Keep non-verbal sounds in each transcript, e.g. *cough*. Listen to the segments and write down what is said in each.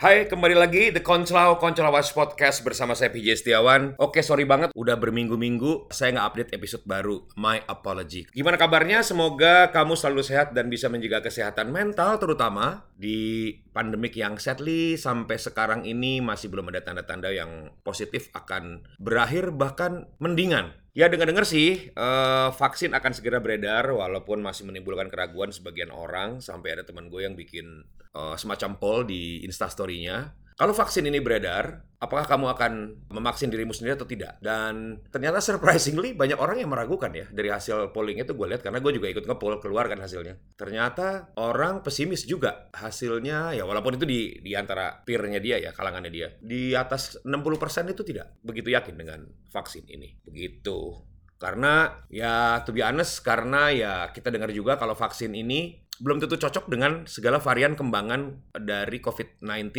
Hai, kembali lagi The Konclaw Konclawas Podcast bersama saya PJ Setiawan. Oke, sorry banget udah berminggu-minggu saya nggak update episode baru. My apology. Gimana kabarnya? Semoga kamu selalu sehat dan bisa menjaga kesehatan mental terutama di pandemik yang sadly sampai sekarang ini masih belum ada tanda-tanda yang positif akan berakhir bahkan mendingan. Ya dengar-dengar sih eh, vaksin akan segera beredar walaupun masih menimbulkan keraguan sebagian orang sampai ada teman gue yang bikin eh, semacam poll di instastory-nya. Kalau vaksin ini beredar, apakah kamu akan memaksin dirimu sendiri atau tidak? Dan ternyata surprisingly banyak orang yang meragukan ya dari hasil polling itu gue lihat karena gue juga ikut nge-poll keluar kan hasilnya. Ternyata orang pesimis juga hasilnya ya walaupun itu di di antara peer-nya dia ya kalangannya dia di atas 60% itu tidak begitu yakin dengan vaksin ini. Begitu. Karena ya to be honest karena ya kita dengar juga kalau vaksin ini belum tentu cocok dengan segala varian kembangan dari COVID-19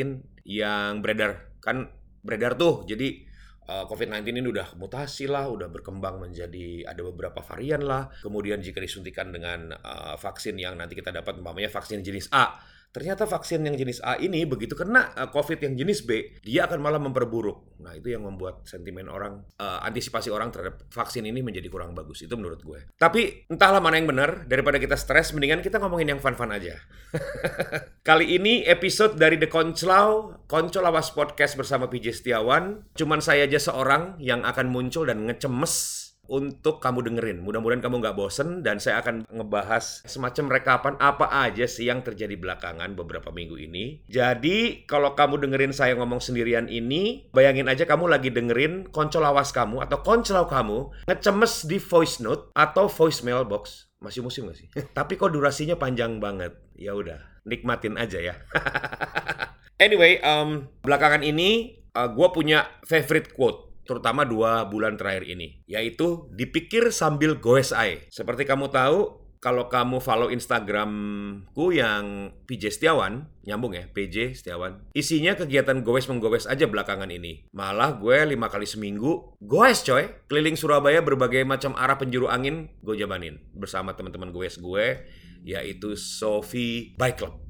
yang beredar. Kan beredar tuh, jadi uh, COVID-19 ini udah mutasi lah, udah berkembang menjadi ada beberapa varian lah. Kemudian jika disuntikan dengan uh, vaksin yang nanti kita dapat, umpamanya vaksin jenis A, ternyata vaksin yang jenis A ini begitu kena uh, COVID yang jenis B, dia akan malah memperburuk. Nah itu yang membuat sentimen orang, uh, antisipasi orang terhadap vaksin ini menjadi kurang bagus. Itu menurut gue. Tapi entahlah mana yang benar, daripada kita stres, mendingan kita ngomongin yang fun-fun aja. *laughs* Kali ini episode dari The Konclaw, Koncolawas Podcast bersama PJ Setiawan. Cuman saya aja seorang yang akan muncul dan ngecemes untuk kamu dengerin. Mudah-mudahan kamu nggak bosen dan saya akan ngebahas semacam rekapan apa aja sih yang terjadi belakangan beberapa minggu ini. Jadi kalau kamu dengerin saya ngomong sendirian ini, bayangin aja kamu lagi dengerin koncolawas kamu atau koncelau kamu ngecemes di voice note atau voicemail box. Masih musim gak sih? *laughs* Tapi kok durasinya panjang banget. Ya udah, nikmatin aja ya. *laughs* anyway, um, belakangan ini uh, gue punya favorite quote terutama dua bulan terakhir ini, yaitu dipikir sambil goes ae. Seperti kamu tahu, kalau kamu follow Instagramku yang PJ Setiawan, nyambung ya, PJ Setiawan. Isinya kegiatan goes menggoes aja belakangan ini. Malah gue lima kali seminggu goes coy, keliling Surabaya berbagai macam arah penjuru angin gue jabanin bersama teman-teman goes gue, yaitu Sophie Bike Club.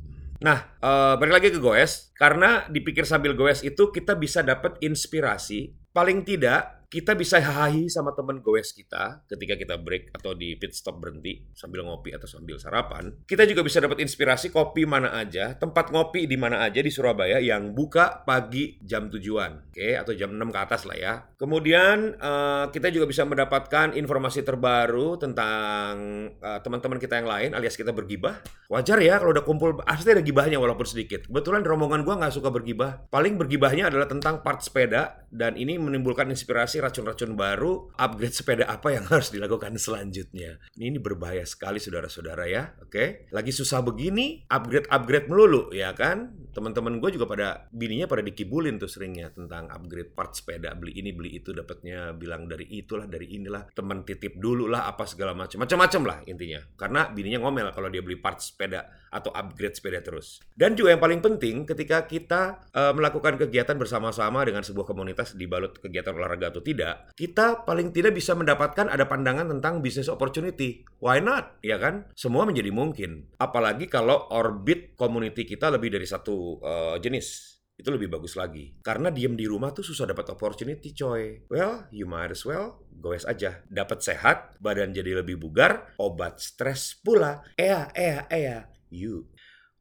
Nah, uh, balik lagi ke goes, karena dipikir sambil goes itu kita bisa dapat inspirasi paling tidak kita bisa hahi sama temen goes kita ketika kita break atau di pit stop berhenti sambil ngopi atau sambil sarapan. Kita juga bisa dapat inspirasi kopi mana aja, tempat ngopi di mana aja di Surabaya yang buka pagi jam tujuan, oke, atau jam 6 ke atas lah ya. Kemudian uh, kita juga bisa mendapatkan informasi terbaru tentang uh, teman-teman kita yang lain alias kita bergibah. Wajar ya kalau udah kumpul, pasti ada gibahnya walaupun sedikit. Kebetulan rombongan gua nggak suka bergibah. Paling bergibahnya adalah tentang part sepeda dan ini menimbulkan inspirasi racun-racun baru, upgrade sepeda apa yang harus dilakukan selanjutnya. Ini, berbahaya sekali saudara-saudara ya, oke? Okay? Lagi susah begini, upgrade-upgrade melulu ya kan? Teman-teman gue juga pada bininya pada dikibulin tuh seringnya tentang upgrade part sepeda, beli ini beli itu dapatnya bilang dari itulah dari inilah, teman titip dulu lah apa segala macam, macam-macam lah intinya. Karena bininya ngomel kalau dia beli part sepeda atau upgrade sepeda terus. Dan juga yang paling penting ketika kita uh, melakukan kegiatan bersama-sama dengan sebuah komunitas dibalut kegiatan olahraga atau tidak, kita paling tidak bisa mendapatkan ada pandangan tentang business opportunity. Why not? Ya kan? Semua menjadi mungkin. Apalagi kalau orbit community kita lebih dari satu uh, jenis itu lebih bagus lagi. Karena diem di rumah tuh susah dapat opportunity, coy. Well, you might as well goes aja. Dapat sehat, badan jadi lebih bugar, obat stres pula. Ea, ea, ea, you.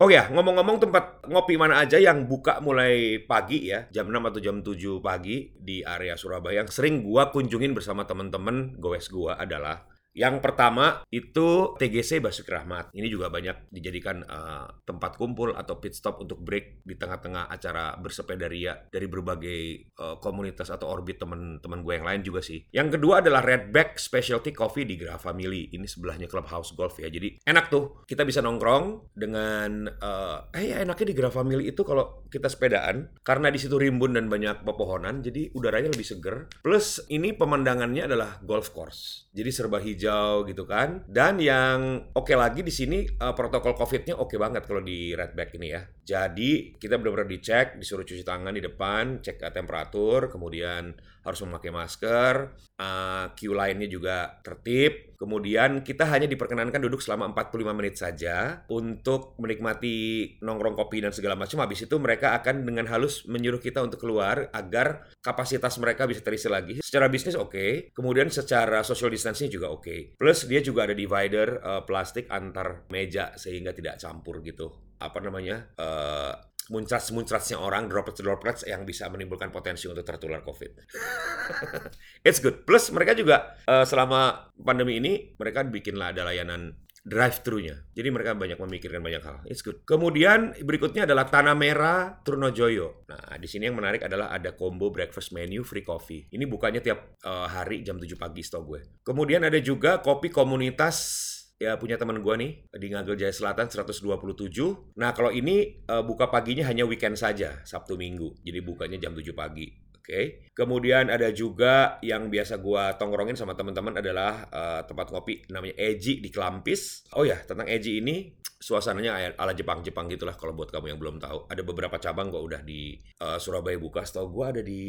Oh ya, ngomong-ngomong tempat ngopi mana aja yang buka mulai pagi ya, jam 6 atau jam 7 pagi di area Surabaya yang sering gua kunjungin bersama temen-temen goes gua adalah yang pertama itu TGC Basuki Rahmat. Ini juga banyak dijadikan uh, tempat kumpul atau pit stop untuk break di tengah-tengah acara bersepeda ria dari berbagai uh, komunitas atau orbit teman-teman gue yang lain juga sih. Yang kedua adalah Redback Specialty Coffee di Graha Family. Ini sebelahnya Clubhouse Golf ya. Jadi enak tuh. Kita bisa nongkrong dengan uh, eh ya enaknya di Graha Family itu kalau kita sepedaan karena di situ rimbun dan banyak pepohonan jadi udaranya lebih seger. Plus ini pemandangannya adalah golf course. Jadi serba hijau gitu kan. Dan yang oke okay lagi di sini uh, protokol COVID-nya oke okay banget kalau di Redback ini ya. Jadi kita benar-benar dicek, disuruh cuci tangan di depan, cek temperatur, kemudian harus memakai masker, uh, queue lainnya juga tertib. Kemudian kita hanya diperkenankan duduk selama 45 menit saja untuk menikmati nongkrong kopi dan segala macam. Habis itu mereka akan dengan halus menyuruh kita untuk keluar agar kapasitas mereka bisa terisi lagi. Secara bisnis oke, okay. kemudian secara social distancing juga oke. Okay. Plus dia juga ada divider uh, plastik antar meja sehingga tidak campur gitu. Apa namanya? Uh, muncrat-muncratnya orang, droplets-droplets yang bisa menimbulkan potensi untuk tertular COVID. *laughs* It's good. Plus mereka juga uh, selama pandemi ini mereka bikinlah ada layanan drive-thru-nya. Jadi mereka banyak memikirkan banyak hal. It's good. Kemudian berikutnya adalah Tanah Merah Trunojoyo. Nah, di sini yang menarik adalah ada combo breakfast menu free coffee. Ini bukanya tiap uh, hari jam 7 pagi setahu gue. Kemudian ada juga kopi komunitas ya punya teman gue nih di Ngagel Jaya Selatan 127. Nah kalau ini uh, buka paginya hanya weekend saja, Sabtu Minggu. Jadi bukanya jam 7 pagi. Oke. Okay. Kemudian ada juga yang biasa gue tongkrongin sama teman-teman adalah uh, tempat kopi namanya Eji di Kelampis. Oh ya, tentang Eji ini suasananya ala Jepang-Jepang gitulah kalau buat kamu yang belum tahu. Ada beberapa cabang kok udah di uh, Surabaya buka. Setahu gue ada di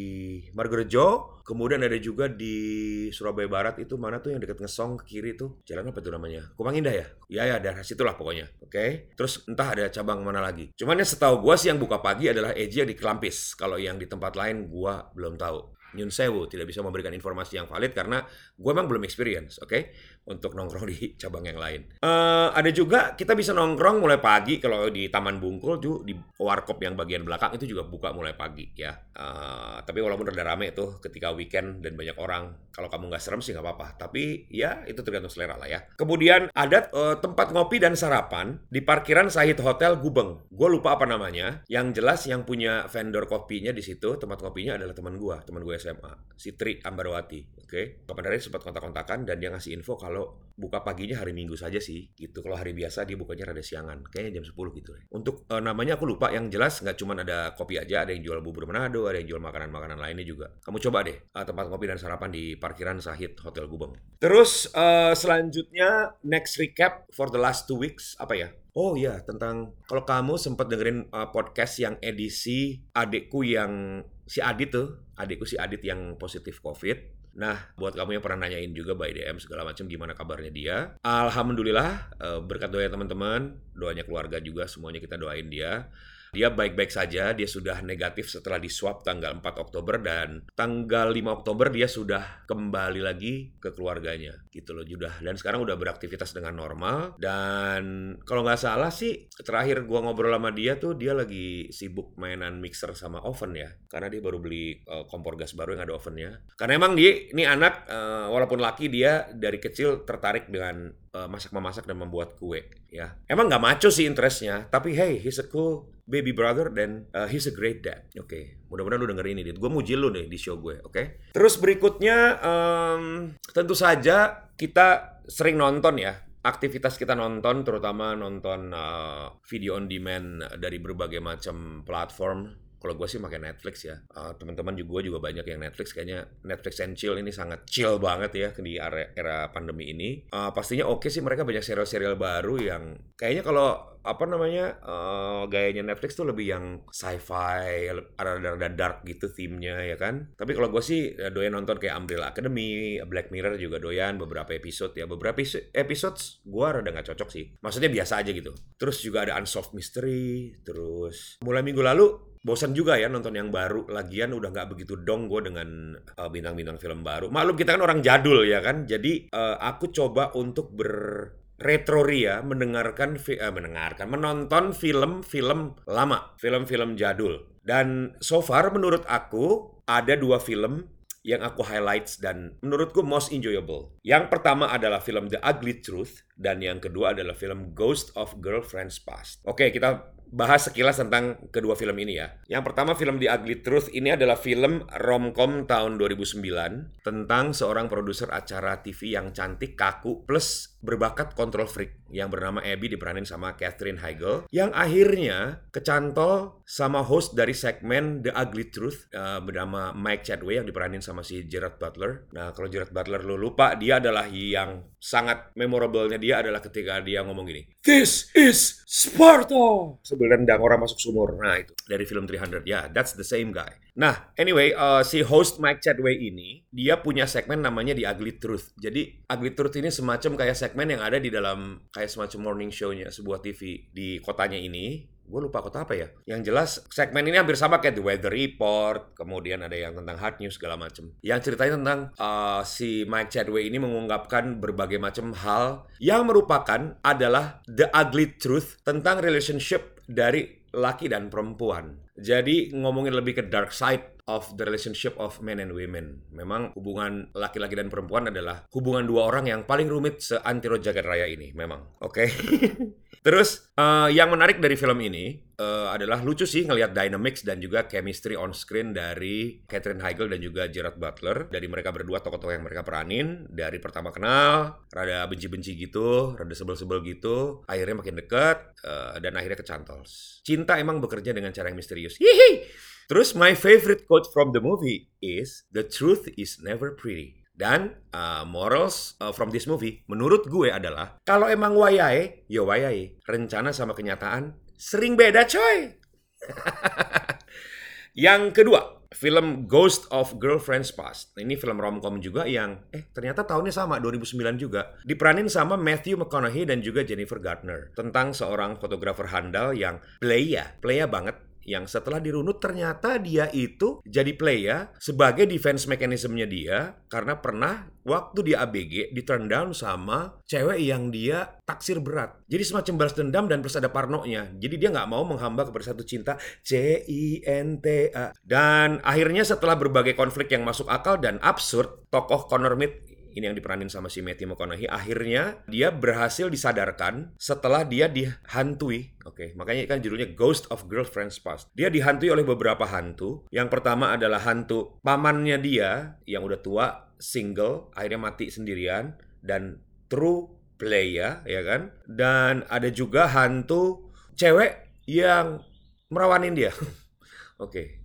Margorejo, kemudian ada juga di Surabaya Barat itu mana tuh yang deket Ngesong ke kiri tuh. Jalan apa tuh namanya? Kumang Indah ya? Ya ya daerah situlah pokoknya. Oke. Okay? Terus entah ada cabang mana lagi. Cuman ya setahu gue sih yang buka pagi adalah Eji yang di Kelampis. Kalau yang di tempat lain gue belum tahu. Nyun Sewu tidak bisa memberikan informasi yang valid karena gue emang belum experience, oke? Okay? Untuk nongkrong di *laughs* cabang yang lain. Uh, ada juga kita bisa nongkrong mulai pagi kalau di Taman Bungkul tuh di warkop yang bagian belakang itu juga buka mulai pagi ya. Uh, tapi walaupun rada rame tuh ketika weekend dan banyak orang, kalau kamu nggak serem sih nggak apa-apa. Tapi ya itu tergantung selera lah ya. Kemudian ada uh, tempat ngopi dan sarapan di parkiran Sahid Hotel Gubeng. Gue lupa apa namanya. Yang jelas yang punya vendor kopinya di situ tempat kopinya adalah teman gue, teman gue SMA, si Tri Ambarwati. Oke, okay? hari sempat kontak-kontakan dan dia ngasih info kalau kalau buka paginya hari Minggu saja sih gitu. Kalau hari biasa dia bukanya rada siangan, kayaknya jam 10 gitu. Untuk uh, namanya aku lupa yang jelas nggak cuma ada kopi aja, ada yang jual bubur Manado, ada yang jual makanan-makanan lainnya juga. Kamu coba deh uh, tempat kopi dan sarapan di parkiran Sahid Hotel Gubeng. Terus uh, selanjutnya next recap for the last two weeks apa ya? Oh iya, tentang kalau kamu sempat dengerin uh, podcast yang edisi adikku yang si Adit tuh, adikku si Adit yang positif COVID, Nah, buat kamu yang pernah nanyain juga by DM segala macam gimana kabarnya dia. Alhamdulillah eh, berkat doa teman-teman, doanya keluarga juga semuanya kita doain dia. Dia baik-baik saja, dia sudah negatif setelah di swab tanggal 4 Oktober dan tanggal 5 Oktober dia sudah kembali lagi ke keluarganya gitu loh sudah dan sekarang udah beraktivitas dengan normal. Dan kalau nggak salah sih terakhir gua ngobrol sama dia tuh dia lagi sibuk mainan mixer sama oven ya. Karena dia baru beli uh, kompor gas baru yang ada ovennya. Karena emang dia ini anak uh, walaupun laki dia dari kecil tertarik dengan uh, masak memasak dan membuat kue ya emang nggak maco sih interestnya tapi hey he's a cool baby brother dan uh, he's a great dad. Oke, okay. mudah-mudahan lu denger ini. Gue muji lu nih di show gue, oke? Okay? Terus berikutnya um, tentu saja kita sering nonton ya. Aktivitas kita nonton, terutama nonton uh, video on demand dari berbagai macam platform kalau gue sih pakai Netflix ya. Uh, teman-teman juga juga banyak yang Netflix kayaknya Netflix and chill ini sangat chill banget ya di era, era pandemi ini. Uh, pastinya oke okay sih mereka banyak serial-serial baru yang kayaknya kalau apa namanya uh, gayanya Netflix tuh lebih yang sci-fi, ada-ada dark gitu theme-nya ya kan. Tapi kalau gue sih doyan nonton kayak Umbrella Academy, Black Mirror juga doyan beberapa episode ya. Beberapa episode gue rada nggak cocok sih. Maksudnya biasa aja gitu. Terus juga ada Unsolved Mystery. Terus mulai minggu lalu bosan juga ya nonton yang baru lagian udah nggak begitu dong gue dengan uh, bintang-bintang film baru maklum kita kan orang jadul ya kan jadi uh, aku coba untuk ber retroria mendengarkan uh, mendengarkan menonton film-film lama film-film jadul dan so far menurut aku ada dua film yang aku highlights dan menurutku most enjoyable. Yang pertama adalah film The Ugly Truth dan yang kedua adalah film Ghost of Girlfriend's Past. Oke, kita bahas sekilas tentang kedua film ini ya. Yang pertama film The Ugly Truth ini adalah film romcom tahun 2009 tentang seorang produser acara TV yang cantik, kaku, plus berbakat control freak yang bernama Abby diperanin sama Catherine Heigl yang akhirnya kecantol sama host dari segmen The Ugly Truth uh, bernama Mike Chadway yang diperanin sama si Gerard Butler. Nah kalau Gerard Butler lo lupa dia adalah yang sangat memorablenya dia adalah ketika dia ngomong gini This is Sparta sebelum orang masuk sumur. Nah itu dari film 300 ya yeah, that's the same guy. Nah anyway uh, si host Mike Chadway ini dia punya segmen namanya The Ugly Truth. Jadi Ugly Truth ini semacam kayak segmen yang ada di dalam kayak semacam morning show-nya sebuah TV di kotanya ini gue lupa kota apa ya. Yang jelas segmen ini hampir sama kayak The Weather Report, kemudian ada yang tentang hard news segala macam. Yang ceritanya tentang uh, si Mike Chadway ini mengungkapkan berbagai macam hal yang merupakan adalah the ugly truth tentang relationship dari laki dan perempuan. Jadi ngomongin lebih ke dark side of the relationship of men and women. Memang hubungan laki-laki dan perempuan adalah hubungan dua orang yang paling rumit seantero jagat raya ini, memang. Oke. Okay? *laughs* Terus uh, yang menarik dari film ini uh, adalah lucu sih ngelihat dynamics dan juga chemistry on screen dari Catherine Heigl dan juga Gerard Butler. Dari mereka berdua tokoh-tokoh yang mereka peranin dari pertama kenal, rada benci-benci gitu, rada sebel-sebel gitu, akhirnya makin dekat uh, dan akhirnya kecantol. Cinta emang bekerja dengan cara yang misterius. Hihi. Terus my favorite quote from the movie is the truth is never pretty. Dan uh, morals uh, from this movie menurut gue adalah kalau emang wayai, yo ya wayai. Rencana sama kenyataan sering beda coy. *laughs* yang kedua, film Ghost of Girlfriend's Past. Ini film romcom juga yang eh ternyata tahunnya sama 2009 juga. Diperanin sama Matthew McConaughey dan juga Jennifer Gardner tentang seorang fotografer handal yang playa, playa banget yang setelah dirunut ternyata dia itu jadi play ya sebagai defense mechanismnya dia karena pernah waktu di ABG di turn down sama cewek yang dia taksir berat. Jadi semacam balas dendam dan plus ada parnonya. Jadi dia nggak mau menghamba kepada satu cinta C I N T A. Dan akhirnya setelah berbagai konflik yang masuk akal dan absurd, tokoh Connor Mead ini yang diperanin sama si Matthew McConaughey akhirnya dia berhasil disadarkan setelah dia dihantui. Oke okay, makanya kan judulnya Ghost of Girlfriend's Past. Dia dihantui oleh beberapa hantu. Yang pertama adalah hantu pamannya dia yang udah tua single akhirnya mati sendirian dan true player ya kan? Dan ada juga hantu cewek yang merawanin dia. *laughs* Oke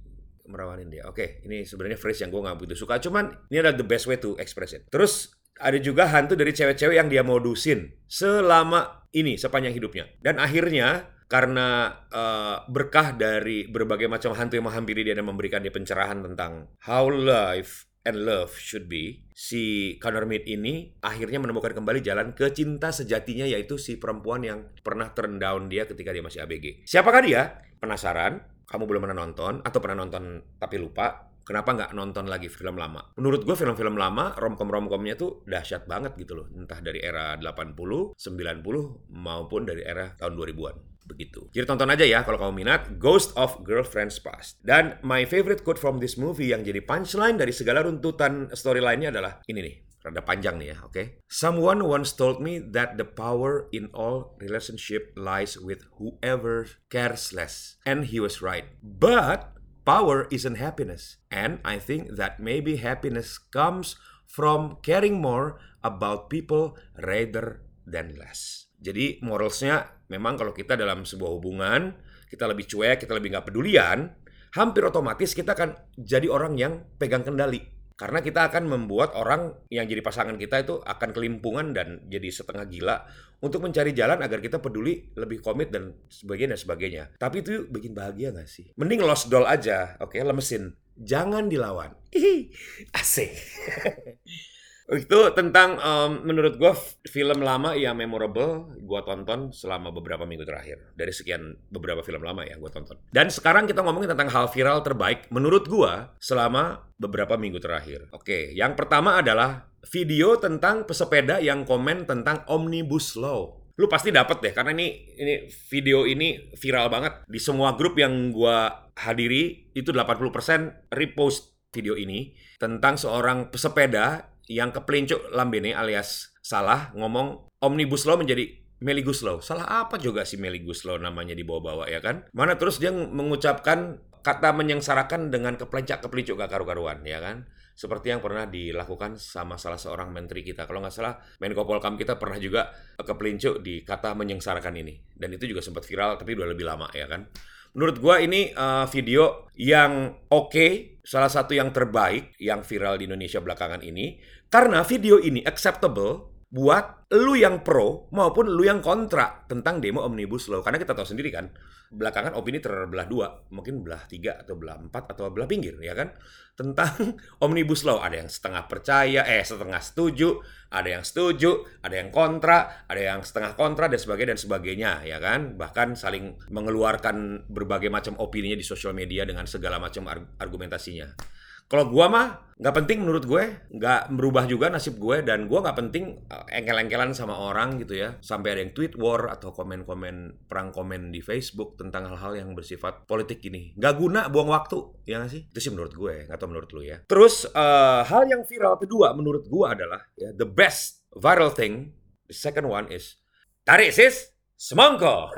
merawanin dia. Oke, ini sebenarnya phrase yang gue nggak begitu suka. Cuman ini adalah the best way to express it. Terus ada juga hantu dari cewek-cewek yang dia modusin selama ini sepanjang hidupnya. Dan akhirnya karena uh, berkah dari berbagai macam hantu yang menghampiri dia dan memberikan dia pencerahan tentang how life and love should be, si Connor Mead ini akhirnya menemukan kembali jalan ke cinta sejatinya yaitu si perempuan yang pernah turn down dia ketika dia masih ABG. Siapakah dia? Penasaran? Kamu belum pernah nonton atau pernah nonton tapi lupa, kenapa nggak nonton lagi film lama? Menurut gue film-film lama, romcom-romcomnya tuh dahsyat banget gitu loh. Entah dari era 80, 90, maupun dari era tahun 2000-an begitu. Jadi tonton aja ya kalau kamu minat Ghost of Girlfriend's Past. Dan my favorite quote from this movie yang jadi punchline dari segala runtutan storyline-nya adalah ini nih. Rada panjang nih ya, oke? Okay? Someone once told me that the power in all relationship lies with whoever cares less. And he was right. But power isn't happiness. And I think that maybe happiness comes from caring more about people rather than less. Jadi moralsnya memang kalau kita dalam sebuah hubungan, kita lebih cuek, kita lebih nggak pedulian, hampir otomatis kita akan jadi orang yang pegang kendali karena kita akan membuat orang yang jadi pasangan kita itu akan kelimpungan dan jadi setengah gila untuk mencari jalan agar kita peduli, lebih komit dan sebagainya dan sebagainya. Tapi itu bikin bahagia gak sih? Mending lost doll aja, oke, okay? lemesin. Jangan dilawan. Ih, asik. *laughs* Itu tentang um, menurut gue film lama yang memorable gue tonton selama beberapa minggu terakhir. Dari sekian beberapa film lama ya gue tonton. Dan sekarang kita ngomongin tentang hal viral terbaik menurut gue selama beberapa minggu terakhir. Oke, yang pertama adalah video tentang pesepeda yang komen tentang Omnibus Law lu pasti dapat deh karena ini ini video ini viral banget di semua grup yang gua hadiri itu 80% repost video ini tentang seorang pesepeda yang kepelincuk lambene alias salah ngomong omnibus law menjadi Meligus Law. Salah apa juga si Meligus Law namanya dibawa-bawa ya kan? Mana terus dia mengucapkan kata menyengsarakan dengan kepelincak-kepelincuk gak karu-karuan ya kan? seperti yang pernah dilakukan sama salah seorang menteri kita. Kalau nggak salah, Menko Polkam kita pernah juga kepelincuk di kata menyengsarakan ini. Dan itu juga sempat viral, tapi udah lebih lama ya kan. Menurut gua ini uh, video yang oke, okay, salah satu yang terbaik yang viral di Indonesia belakangan ini. Karena video ini acceptable buat lu yang pro maupun lu yang kontra tentang demo omnibus law. Karena kita tahu sendiri kan belakangan opini terbelah dua. Mungkin belah tiga atau belah empat atau belah pinggir ya kan? Tentang *laughs* omnibus law. Ada yang setengah percaya eh setengah setuju ada yang setuju ada yang kontra ada yang setengah kontra dan sebagainya dan sebagainya ya kan? Bahkan saling mengeluarkan berbagai macam opininya di sosial media dengan segala macam argumentasinya kalau gua mah nggak penting menurut gue, nggak merubah juga nasib gue dan gua nggak penting uh, engkel-engkelan sama orang gitu ya. Sampai ada yang tweet war atau komen-komen perang komen di Facebook tentang hal-hal yang bersifat politik ini. Nggak guna, buang waktu, ya nggak sih? Itu sih menurut gue, nggak tahu menurut lu ya. Terus uh, hal yang viral kedua menurut gua adalah ya, the best viral thing. The second one is tarik sis, semongko. *laughs*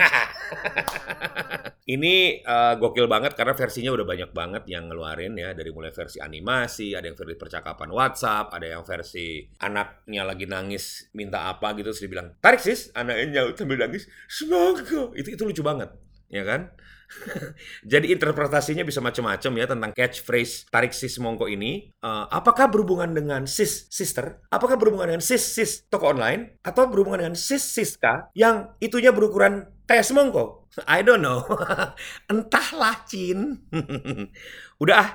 Ini uh, gokil banget karena versinya udah banyak banget yang ngeluarin ya. Dari mulai versi animasi, ada yang versi percakapan WhatsApp, ada yang versi anaknya lagi nangis minta apa gitu terus dibilang tarik sis. Anaknya sambil nangis semoga itu itu lucu banget ya kan *laughs* Jadi interpretasinya bisa macam-macam ya tentang catchphrase tarik sis mongko ini. Uh, apakah berhubungan dengan sis sister? Apakah berhubungan dengan sis sis toko online? Atau berhubungan dengan sis siska yang itunya berukuran kayak semongko? *laughs* I don't know. *laughs* Entahlah Cin. Udah ah,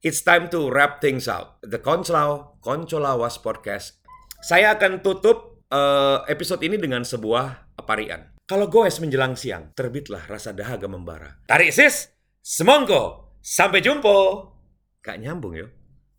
it's time to wrap things out. The Koncolau, Koncolawas Podcast. Saya akan tutup uh, episode ini dengan sebuah parian. Kalau goes menjelang siang, terbitlah rasa dahaga membara. Tarik sis, semongko, sampai jumpa. Gak nyambung yuk.